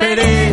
Pérez.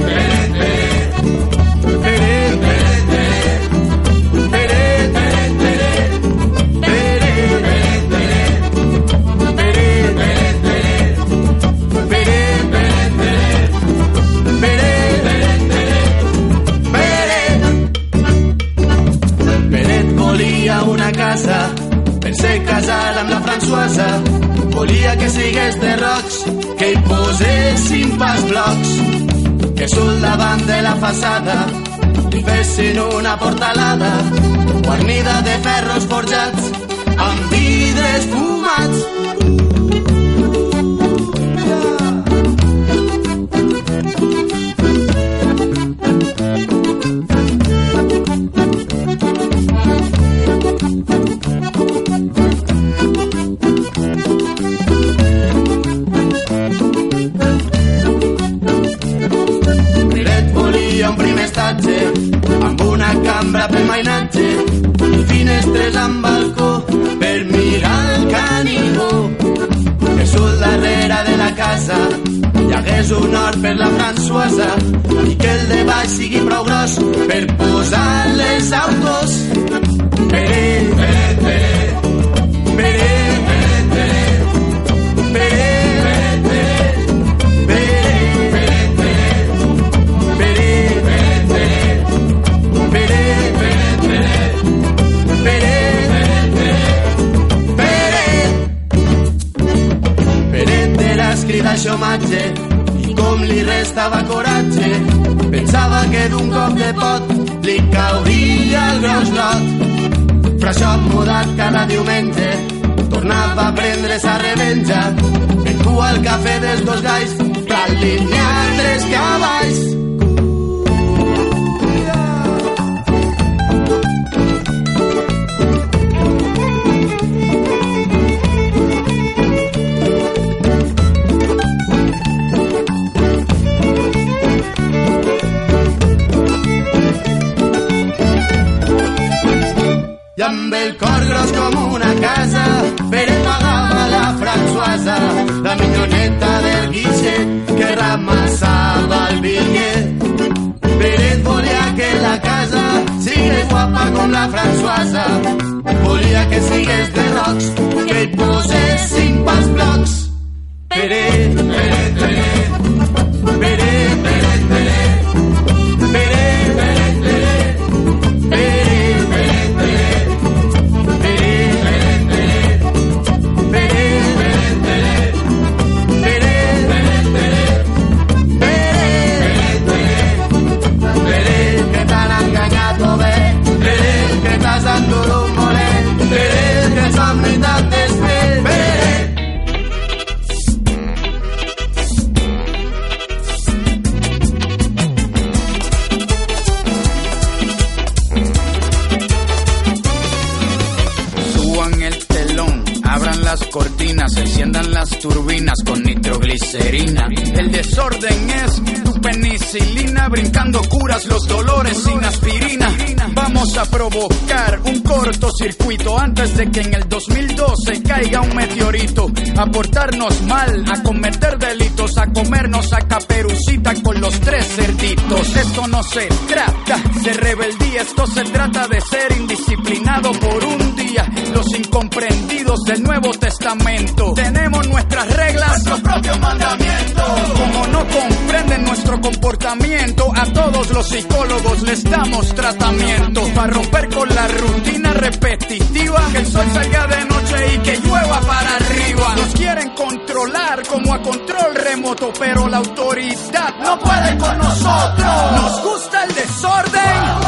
Davant de la façada li fessin una portalada guarnida de ferros forjats amb vidres fumats. Hagués un hort per la Françoisa i que el de baix sigui prou gros per posar les autos. Peret. Peret era escrit a xomatge i com li restava coratge. Pensava que d'un cop de pot li cauria el gros lot però això mudat cada diumenge tornava a prendre sa revenja. En cua al cafè dels dos per alinear tres cavalls el cor gros com una casa Pere pagava la Françoisa la minyoneta del guixet que ramassava el bitllet Peret volia que la casa sigui guapa com la Françoisa volia que sigués de rocs que hi posessin pas blocs. Peret, Peret Peret, Peret, Peret A portarnos mal, a cometer delitos, a comernos a caperucita con los tres cerditos. Esto no se trata de rebeldía, esto se trata de ser indisciplinado por un día. Los incomprendidos del Nuevo Testamento. Tenemos nuestras reglas, nuestros propios mandamientos. Como no comprenden nuestro comportamiento, a todos los psicólogos les damos tratamiento. Para romper con la rutina repetitiva, que el sol salga de noche y que llueva para controlar como a control remoto, pero la autoridad no puede con nosotros. Nos gusta el desorden,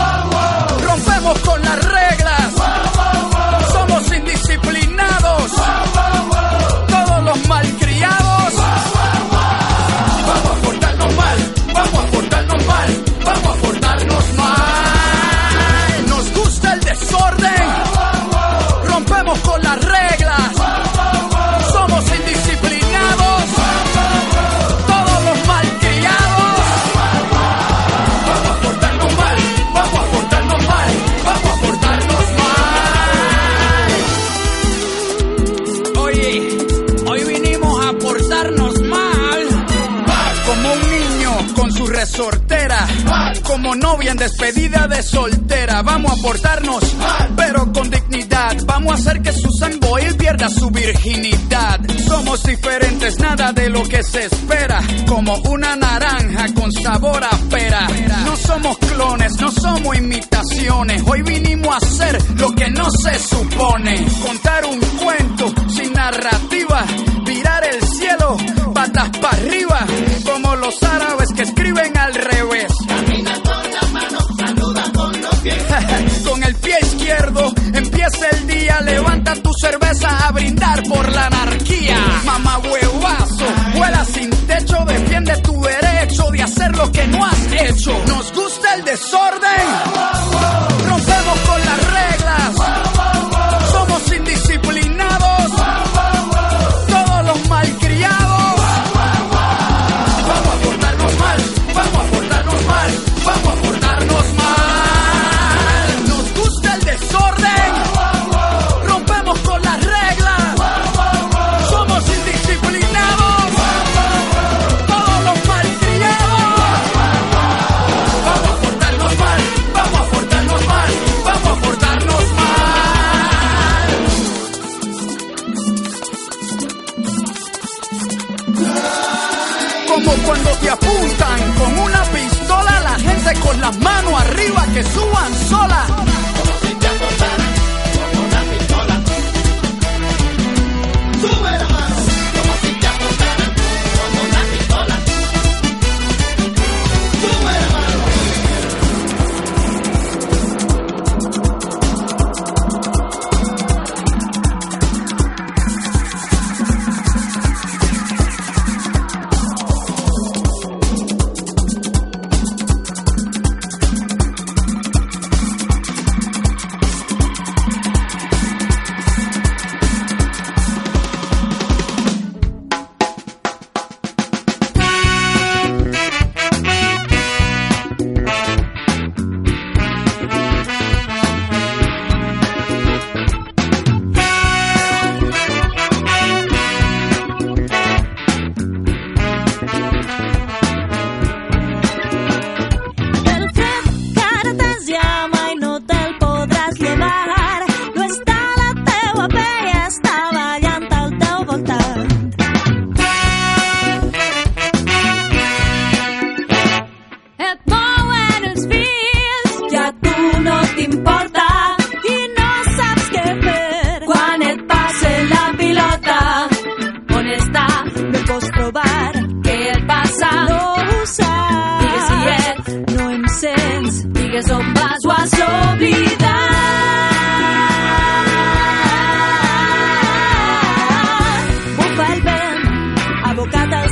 en despedida de soltera. Vamos a portarnos, pero con dignidad. Vamos a hacer que Susan Boyle pierda su virginidad. Somos diferentes, nada de lo que se espera. Como una naranja con sabor a pera. No somos clones, no somos imitaciones. Hoy vinimos a hacer lo que no se supone. Contar un cuento sin narrativa. Virar el cielo, patas para arriba. Como los árabes que escriben empieza el día. Levanta tu cerveza a brindar por la anarquía. Mamá huevazo, vuela sin techo, defiende tu derecho de hacer lo que no has hecho. Nos gusta el desorden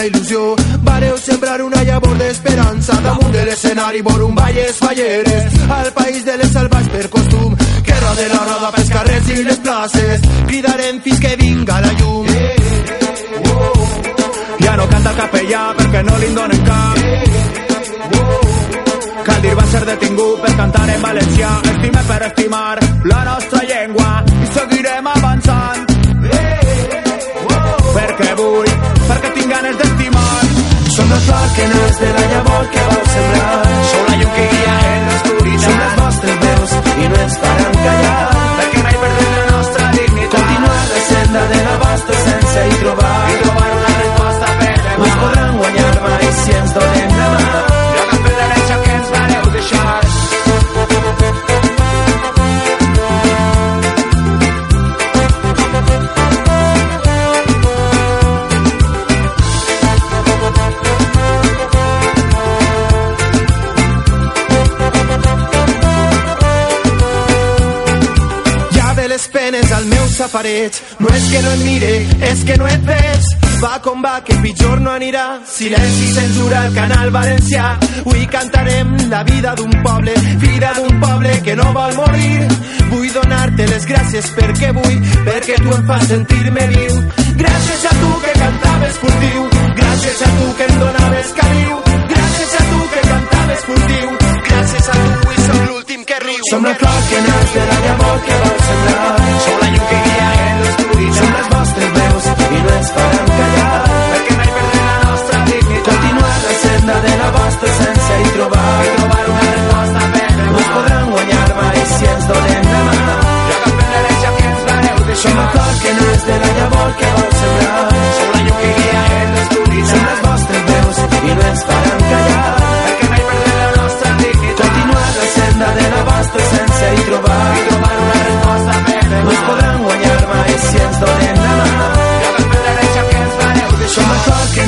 la il·lusió. Vareu sembrar una llavor d'esperança damunt de l'escenari un balles falleres al país de les salvaix per costum. Guerra de la roda pels carrers i les places. Cridarem fins que vinga la llum. Ja no canta el capellà perquè no li donen cap. Caldir va ser detingut per cantar en valencià. Estime per estimar la nostra sol que no és de l'anya vol que vau sembrar. Safareig, no és que no et mire, és que no et veig. Va com va, que pitjor no anirà. Silenci censura al canal valencià. Avui cantarem la vida d'un poble, vida d'un poble que no vol morir. Vull donar-te les gràcies perquè vull, perquè tu em fas sentir-me viu. Gràcies a tu que cantaves furtiu, gràcies a tu que em donaves caliu, gràcies a tu que cantaves furtiu, gràcies a tu i som l'últim que riu. Som la flor que naix de la llavor que vau sembrar. som la vostra essència i trobar i trobar una resposta per no demà es podran guanyar mai si ens donem la mà. jo agafem l'herència que ens vareu Som deixar la flor que naix de la llavor que vau sembrar. som la llum que guia en Som l'oscuritat les vostres veus i no ens faran callar. perquè mai perdrem la nostra dignitat Continuar la senda de la vostra essència i trobar i trobar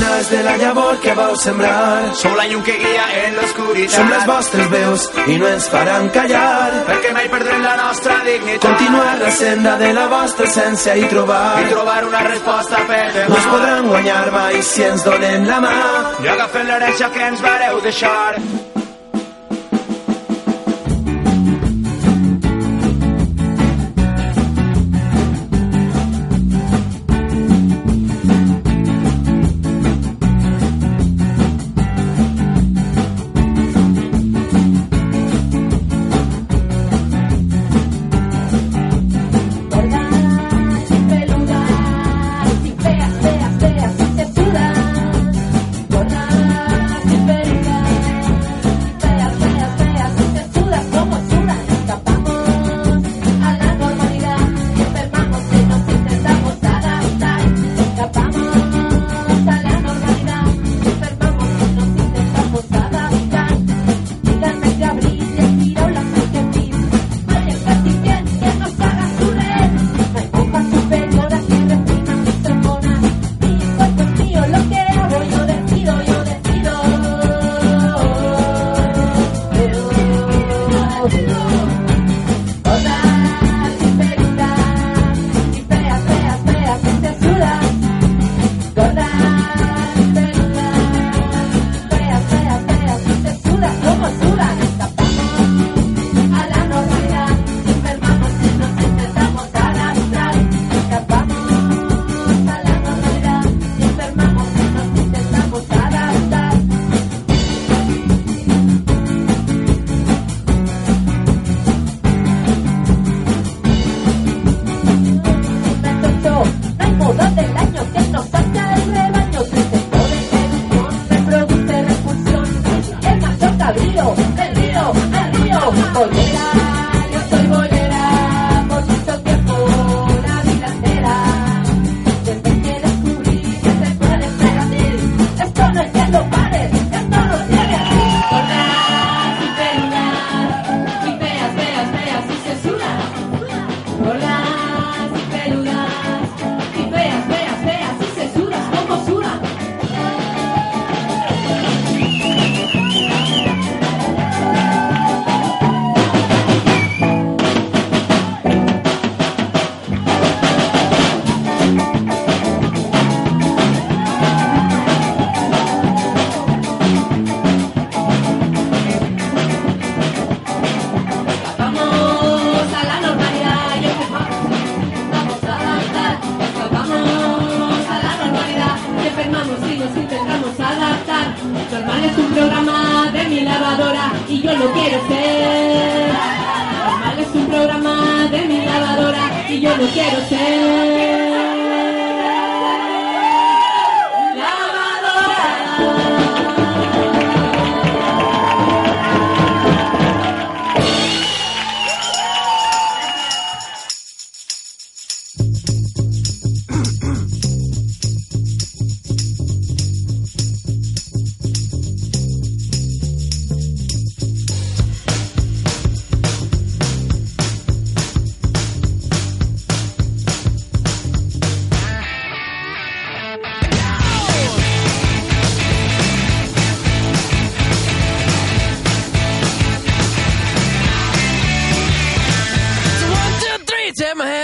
naix de la llavor que vau sembrar. som la llum que guia en l'oscuritat Som les vostres veus i no ens faran callar. perquè mai perdrem la nostra dignitat Continuar la senda de la vostra essència i trobar i trobar una resposta per no es demà podran guanyar mai si ens donem la mà. jo agafem l'herència que ens vareu deixar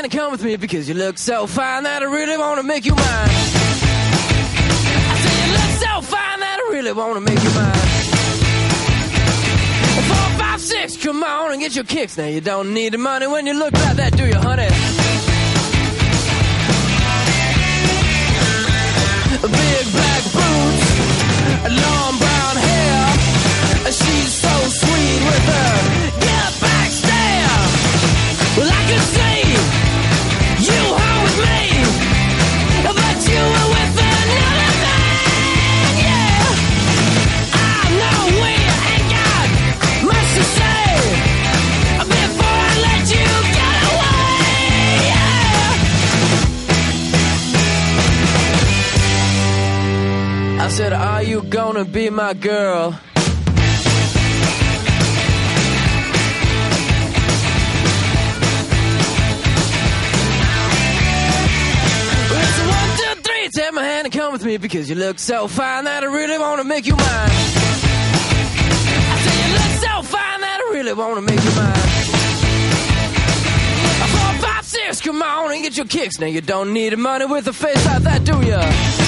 my come with me because you look so fine that I really want to make you mine. I say you look so fine that I really want to make you mine. Four, five, six, come on and get your kicks. Now you don't need the money when you look like that, do you, honey? Big black boots, long brown hair. She's so sweet with her I said, Are you gonna be my girl? It's one, two, three. Take my hand and come with me because you look so fine that I really want to make you mine. I say you look so fine that I really want to make you mine. Four, five, six, come on and get your kicks. Now you don't need money with a face like that, do ya?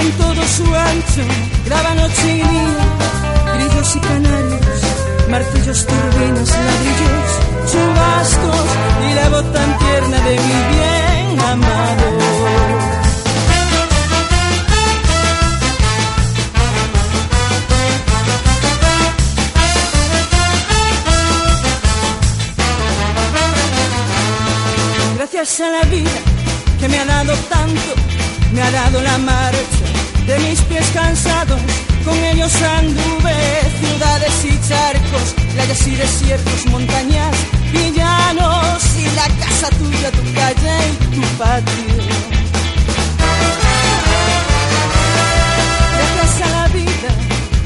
En todo su ancho graba noche y día, grillos y canarios, martillos, turbinas, ladrillos, chubascos y la voz tan tierna de mi bien amado. Gracias a la vida que me ha dado tanto, me ha dado la marcha de mis pies cansados. Con ellos anduve ciudades y charcos, playas y desiertos, montañas y llanos, y la casa tuya, tu calle y tu patio. Gracias a la vida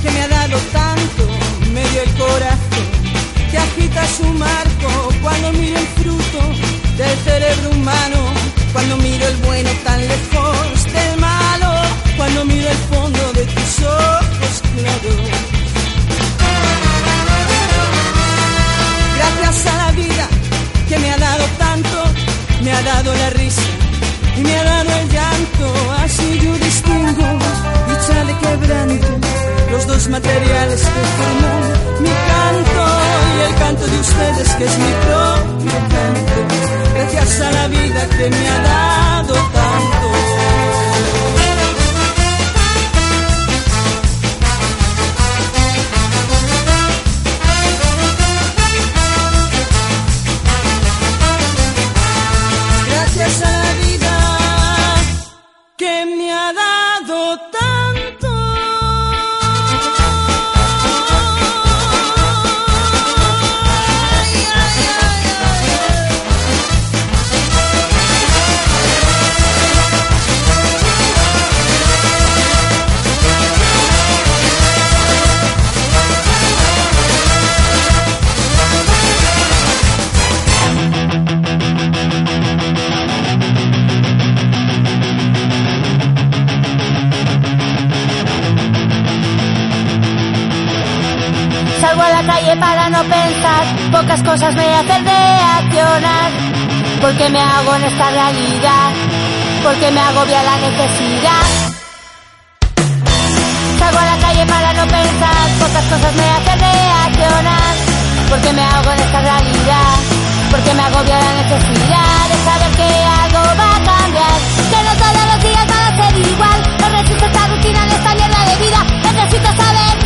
que me ha dado tanto, me dio el corazón que agita su marco cuando miro el fruto del cerebro humano, cuando miro el bueno tan lejos del malo, cuando miro el fondo de tus ojos claros. Gracias a la vida que me ha dado tanto, me ha dado la risa y me ha dado el llanto, así yo distingo dicha de quebranto, dos materiales que forman mi canto y el canto de ustedes que es mi propio canto. Gracias a la vida que me ha dado Porque me hago en esta realidad, porque me agobia la necesidad. Salgo a la calle para no pensar, pocas cosas me hacen reaccionar. Porque me hago en esta realidad, porque me agobia la necesidad de saber que algo va a cambiar. Que no todos los días van a ser igual, no resisto esta rutina en esta mierda de vida. Necesito saber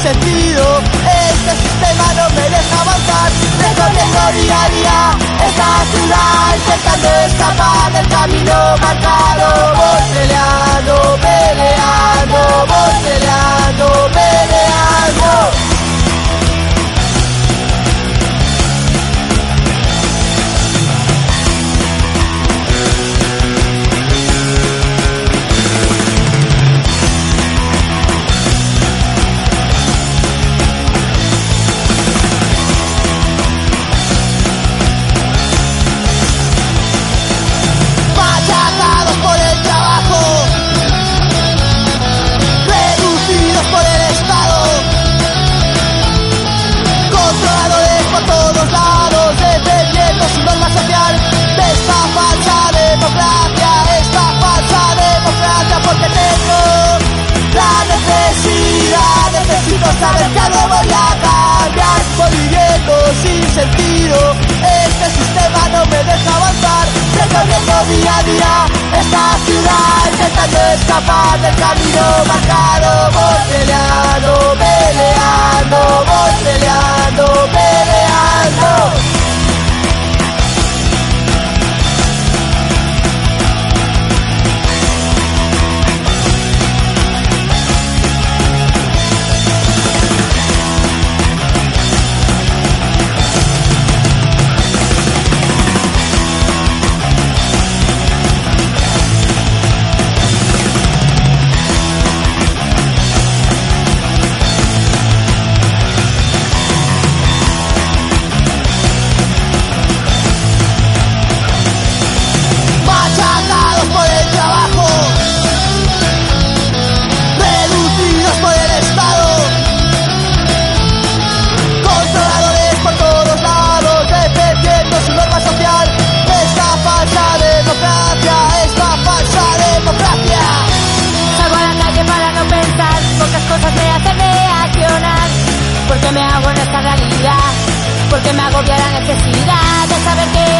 sentido, este sistema no me deja avanzar. Recorriendo día a día esta ciudad, intentando escapar del camino marcado. Voy peleando, peleando, voy peleando, peleando. día día esta ciudad intentando escapar del camino marcado voy peleando, peleando, voy peleando, peleando. que me agobia la necesidad de saber que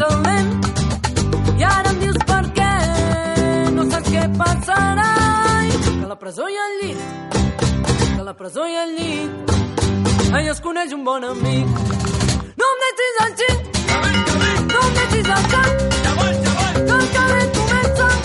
dolent i ara em dius per què? No saps què passarà? I que la el llit. Que la presó i el llit. Es un bon amic. No em deixis així no em deixis al cap. Que el carrer comença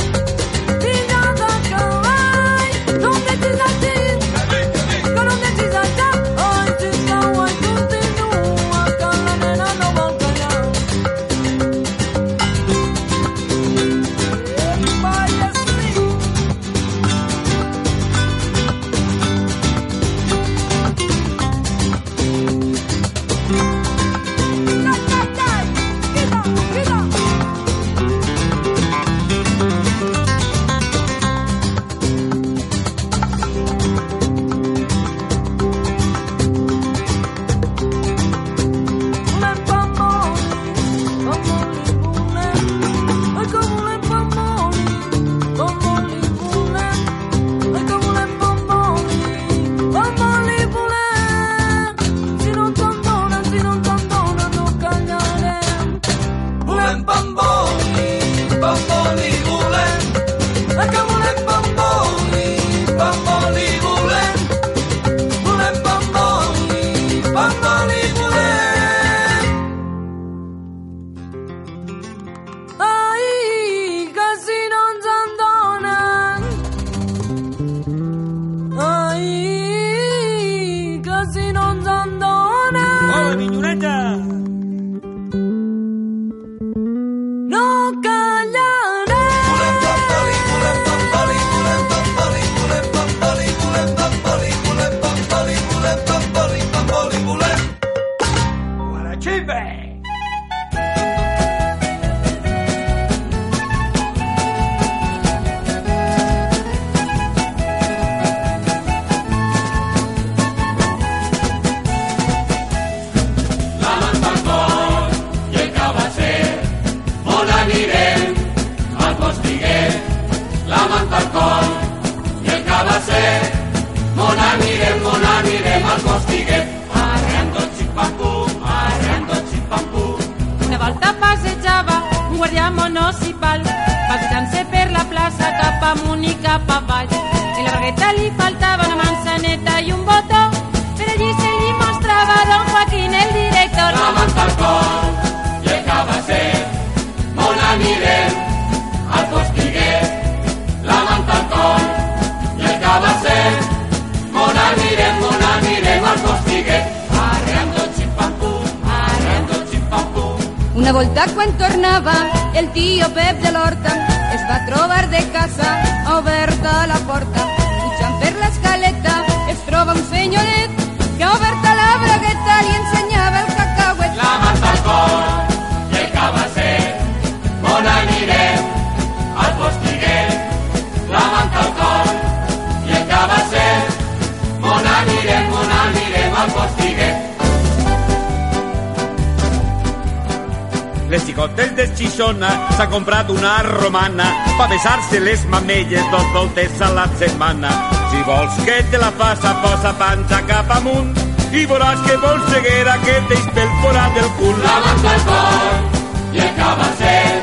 besar-se les mamelles dos voltes a la setmana. Si vols que te la faça, posa panxa cap amunt i veuràs que vols ceguera que t'eix pel forat del cul. La manta al cor i el cabasset,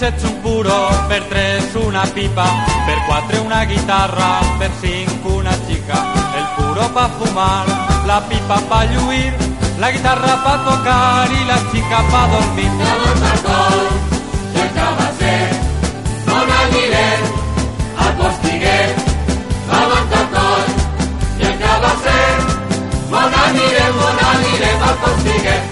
7 un puro, per tres una pipa, per 4 una guitarra, per 5 una chica. El puro pa' fumar, la pipa pa' lluir, la guitarra pa' tocar y la chica pa' dormir. Todos alcohol, cercábase, con alquiler, al postiguer, vamos alcohol, cercábase, con alquiler, con alquiler, al postiguer.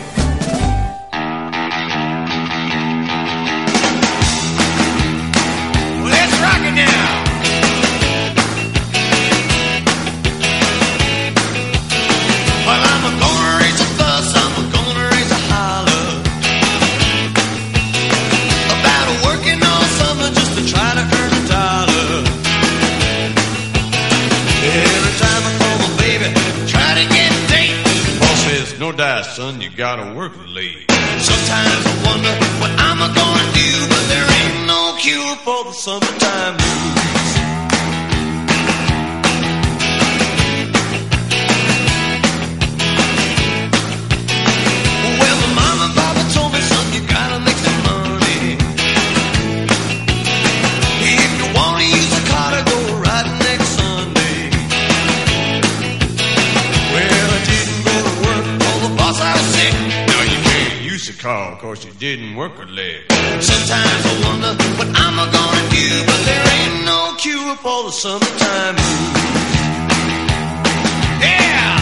Son, you gotta work late. Sometimes I wonder what I'm gonna do, but there ain't no cure for the summertime blues. Use cause you didn't work a leg. Sometimes I wonder what I'm gonna do, but there ain't no cure for the summertime. Yeah!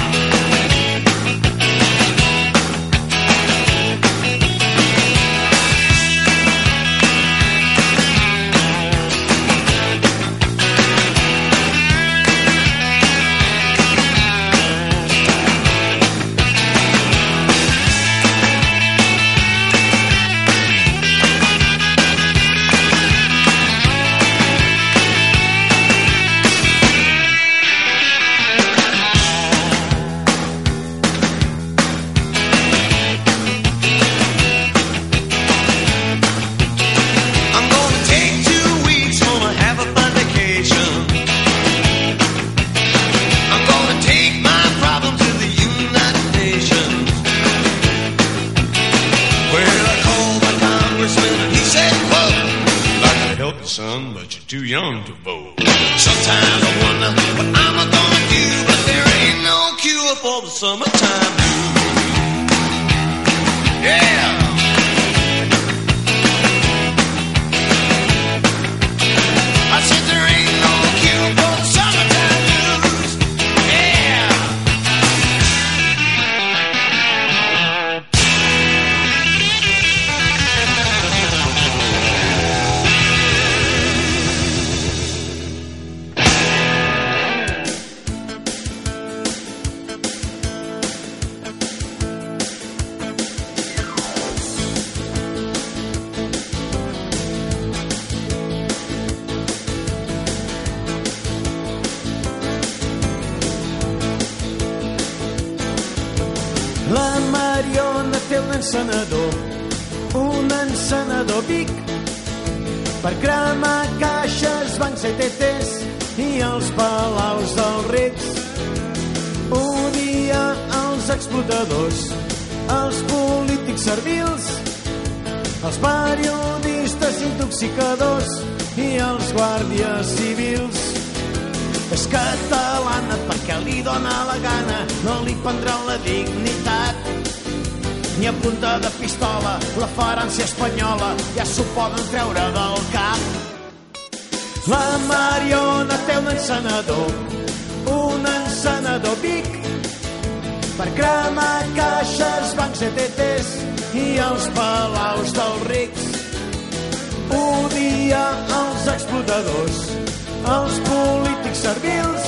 La Mariona té un encenedor, un encenedor Vic, per cremar caixes, bancs ETTs i els palaus dels rics. Odia els explotadors, els polítics servils,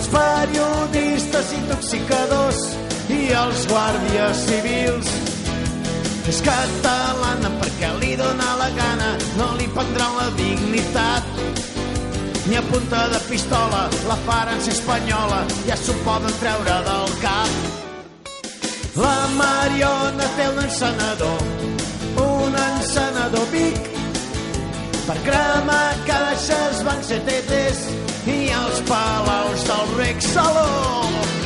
els periodistes intoxicadors i els guàrdies civils. És catalana perquè li dóna la gana, no li prendran la dignitat. Ni a punta de pistola la faran ser espanyola, ja s'ho poden treure del cap. La Mariona té un encenedor, un encenedor Vic, per cremar caixes, bancs i tetes i els palaus del rec Saló.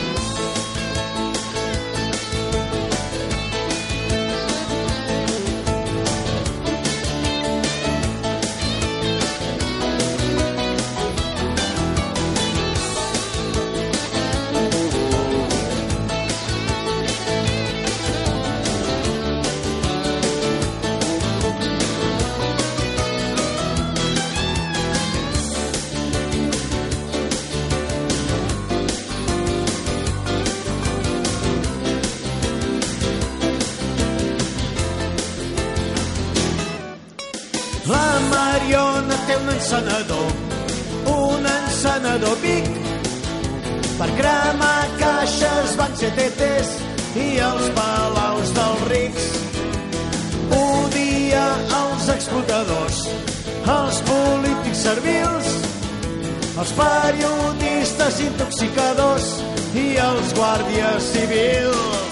Té un encenedor, un encenedor Vic, per cremar caixes, bancs i tetes i els palaus dels rics. Odia els explotadors, els polítics servils, els periodistes intoxicadors i els guàrdies civils.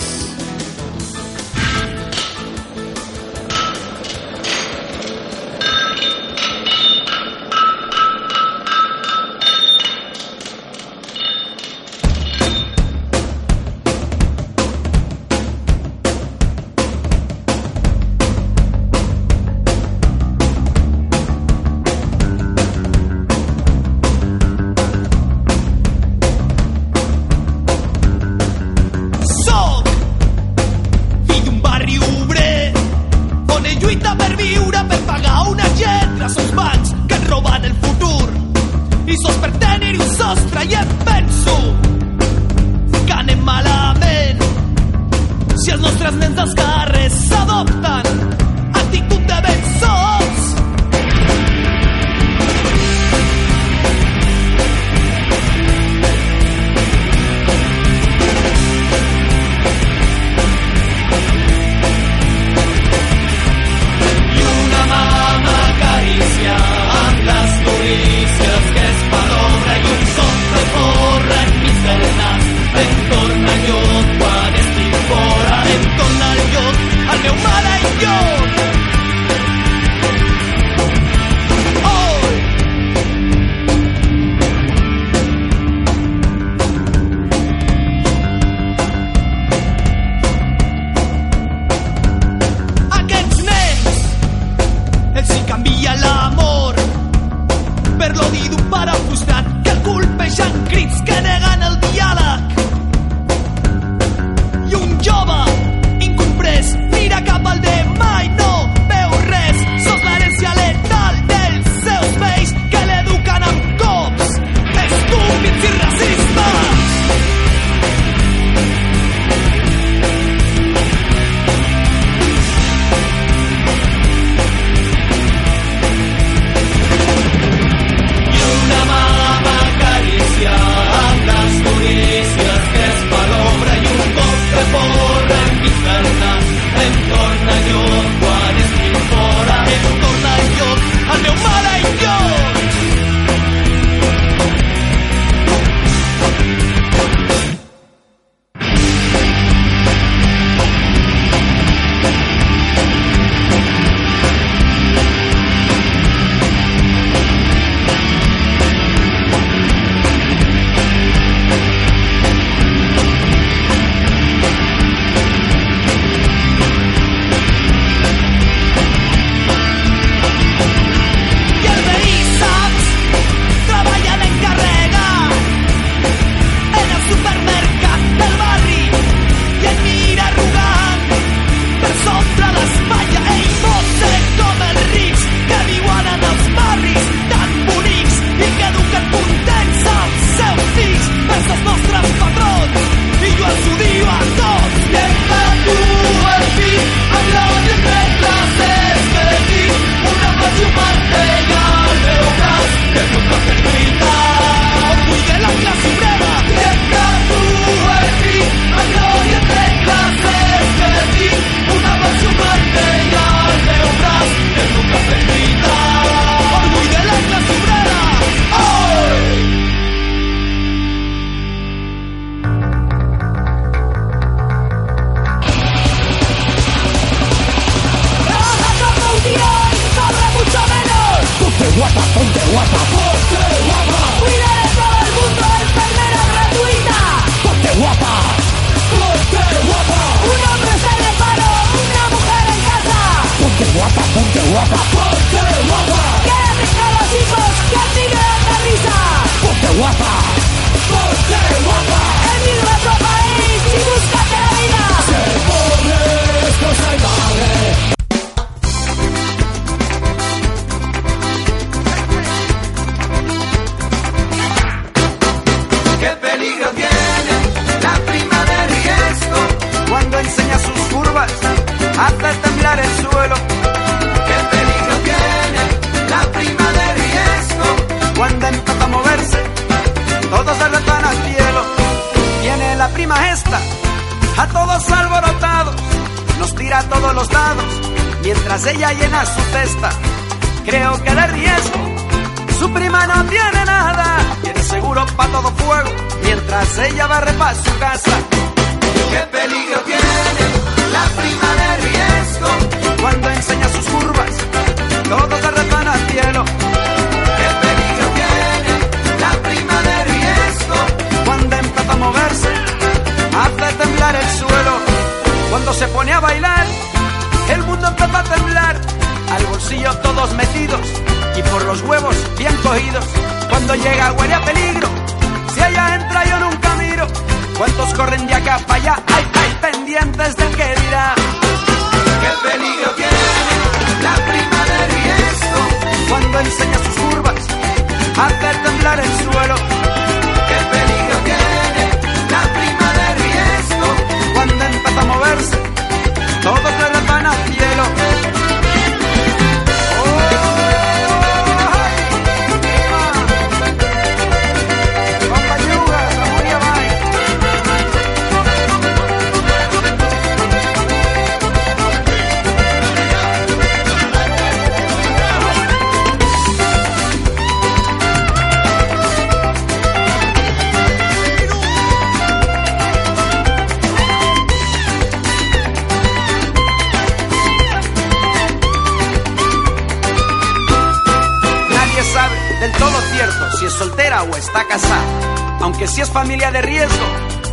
Soltera o está casada. Aunque si es familia de riesgo,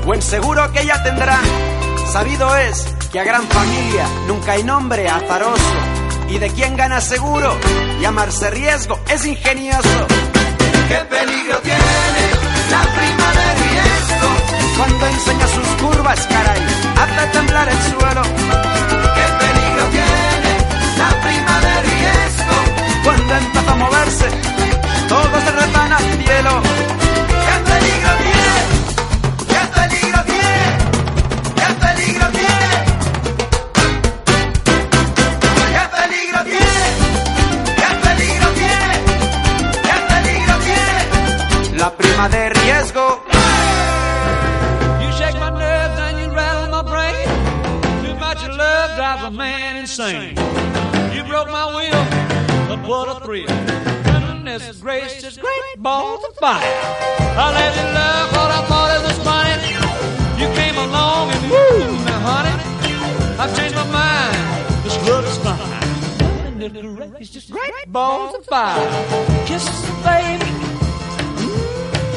buen seguro que ella tendrá. Sabido es que a gran familia nunca hay nombre azaroso. Y de quien gana seguro, llamarse riesgo es ingenioso. ¿Qué peligro tiene la prima de riesgo? Cuando enseña sus curvas, caray, hace temblar el suelo. ¿Qué peligro tiene la prima de riesgo? Cuando empieza a moverse, todos se retan al cielo. Goodness gracious, great balls of fire. I let you love what I thought it was funny. You came along and woo, now honey, I've changed my mind. This love is fine. Goodness gracious, great balls of fire. Kisses, baby.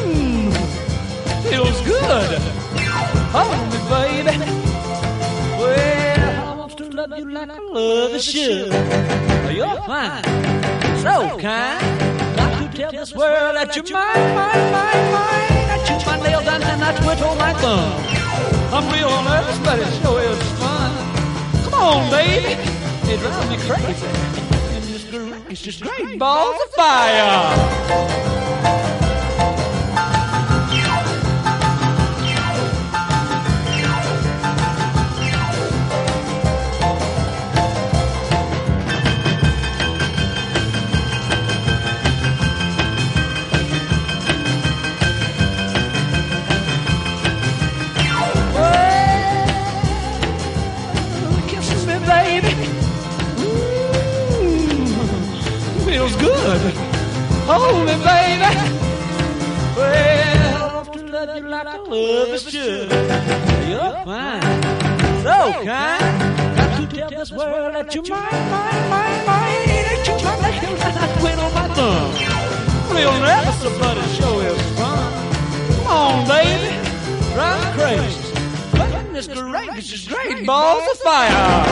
Mmm, feels good. Hold me, baby. Well, I want to love you like I love a should. You're fine, so kind. Tell this world that you're mine, mine, mine, mine. I chew my nails and then I twiddle my thumb. I'm real nervous, but it sure is fun. Come on, baby. It drives me crazy. And this girl, it's just great balls of fire. Gracious, great balls of fire.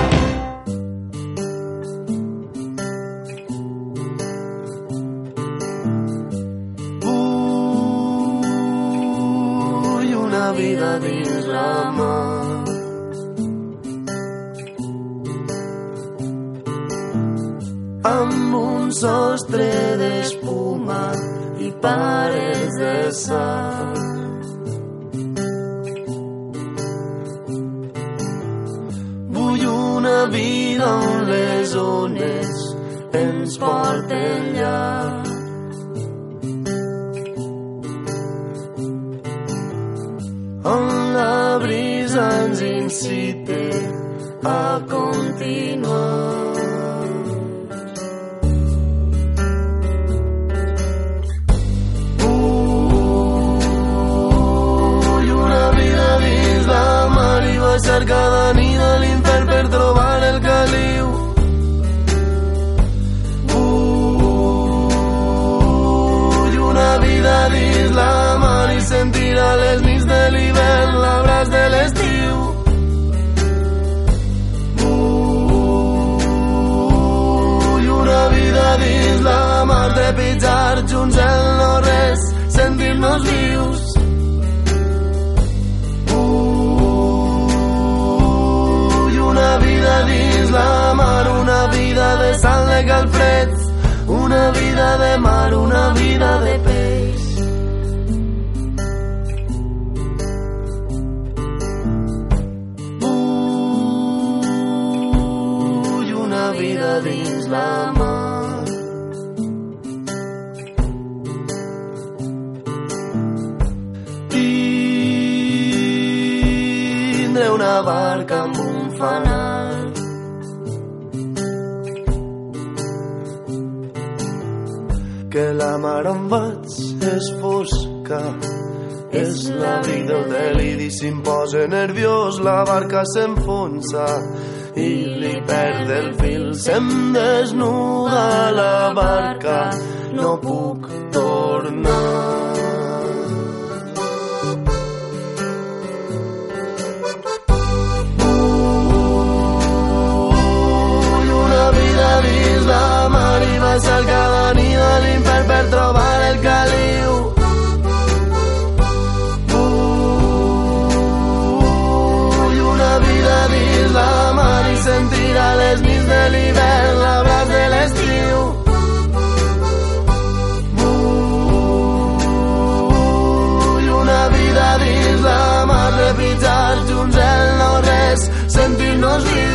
Dins la mar i sentir a les nits de l'hivern l'abraç de l'estiu. Ull, una vida dins la mar trepitjar junts el no res, sentir-nos vius. Una vida la mar, una vida de sal de calfreds, una vida de mar, una vida de peix. La mar. Tindré una barca amb un fanal. Que la mar on vaig és fosca. És la vida el deliri s'imposa nerviós, la barca s'enfonsa i li perd el fil, se'm desnuda la barca, no puc tornar. Dins la mar i baixar cada nit a l'infern per trobar el caliu. Mar i sentir a les nits de l'hivern l'abraç de l'estiu. Ull, una vida dins la mar trepitjar junts el no res, sentir-nos vius.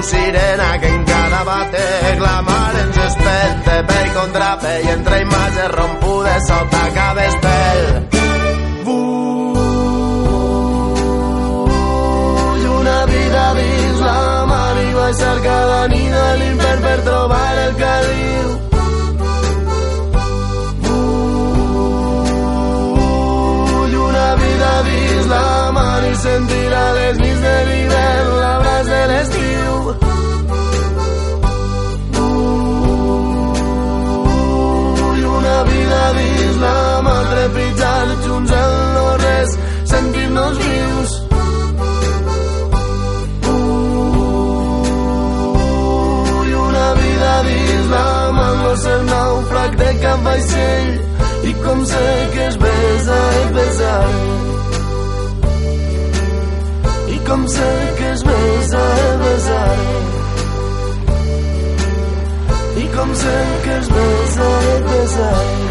Tu sirena que en cada batec la mar ens espenta per contra pell entre imatges rompudes sota cada estel. Vull una vida dins la mar i baixar cada nit a l'infern per trobar el caliu. Ull, una vida dins la mar i sentir a les nits de l'hivern l'abraç de cap vaixell i com sé que es besa et besaré i com sé que es besa et besaré i com sé que es besa et besaré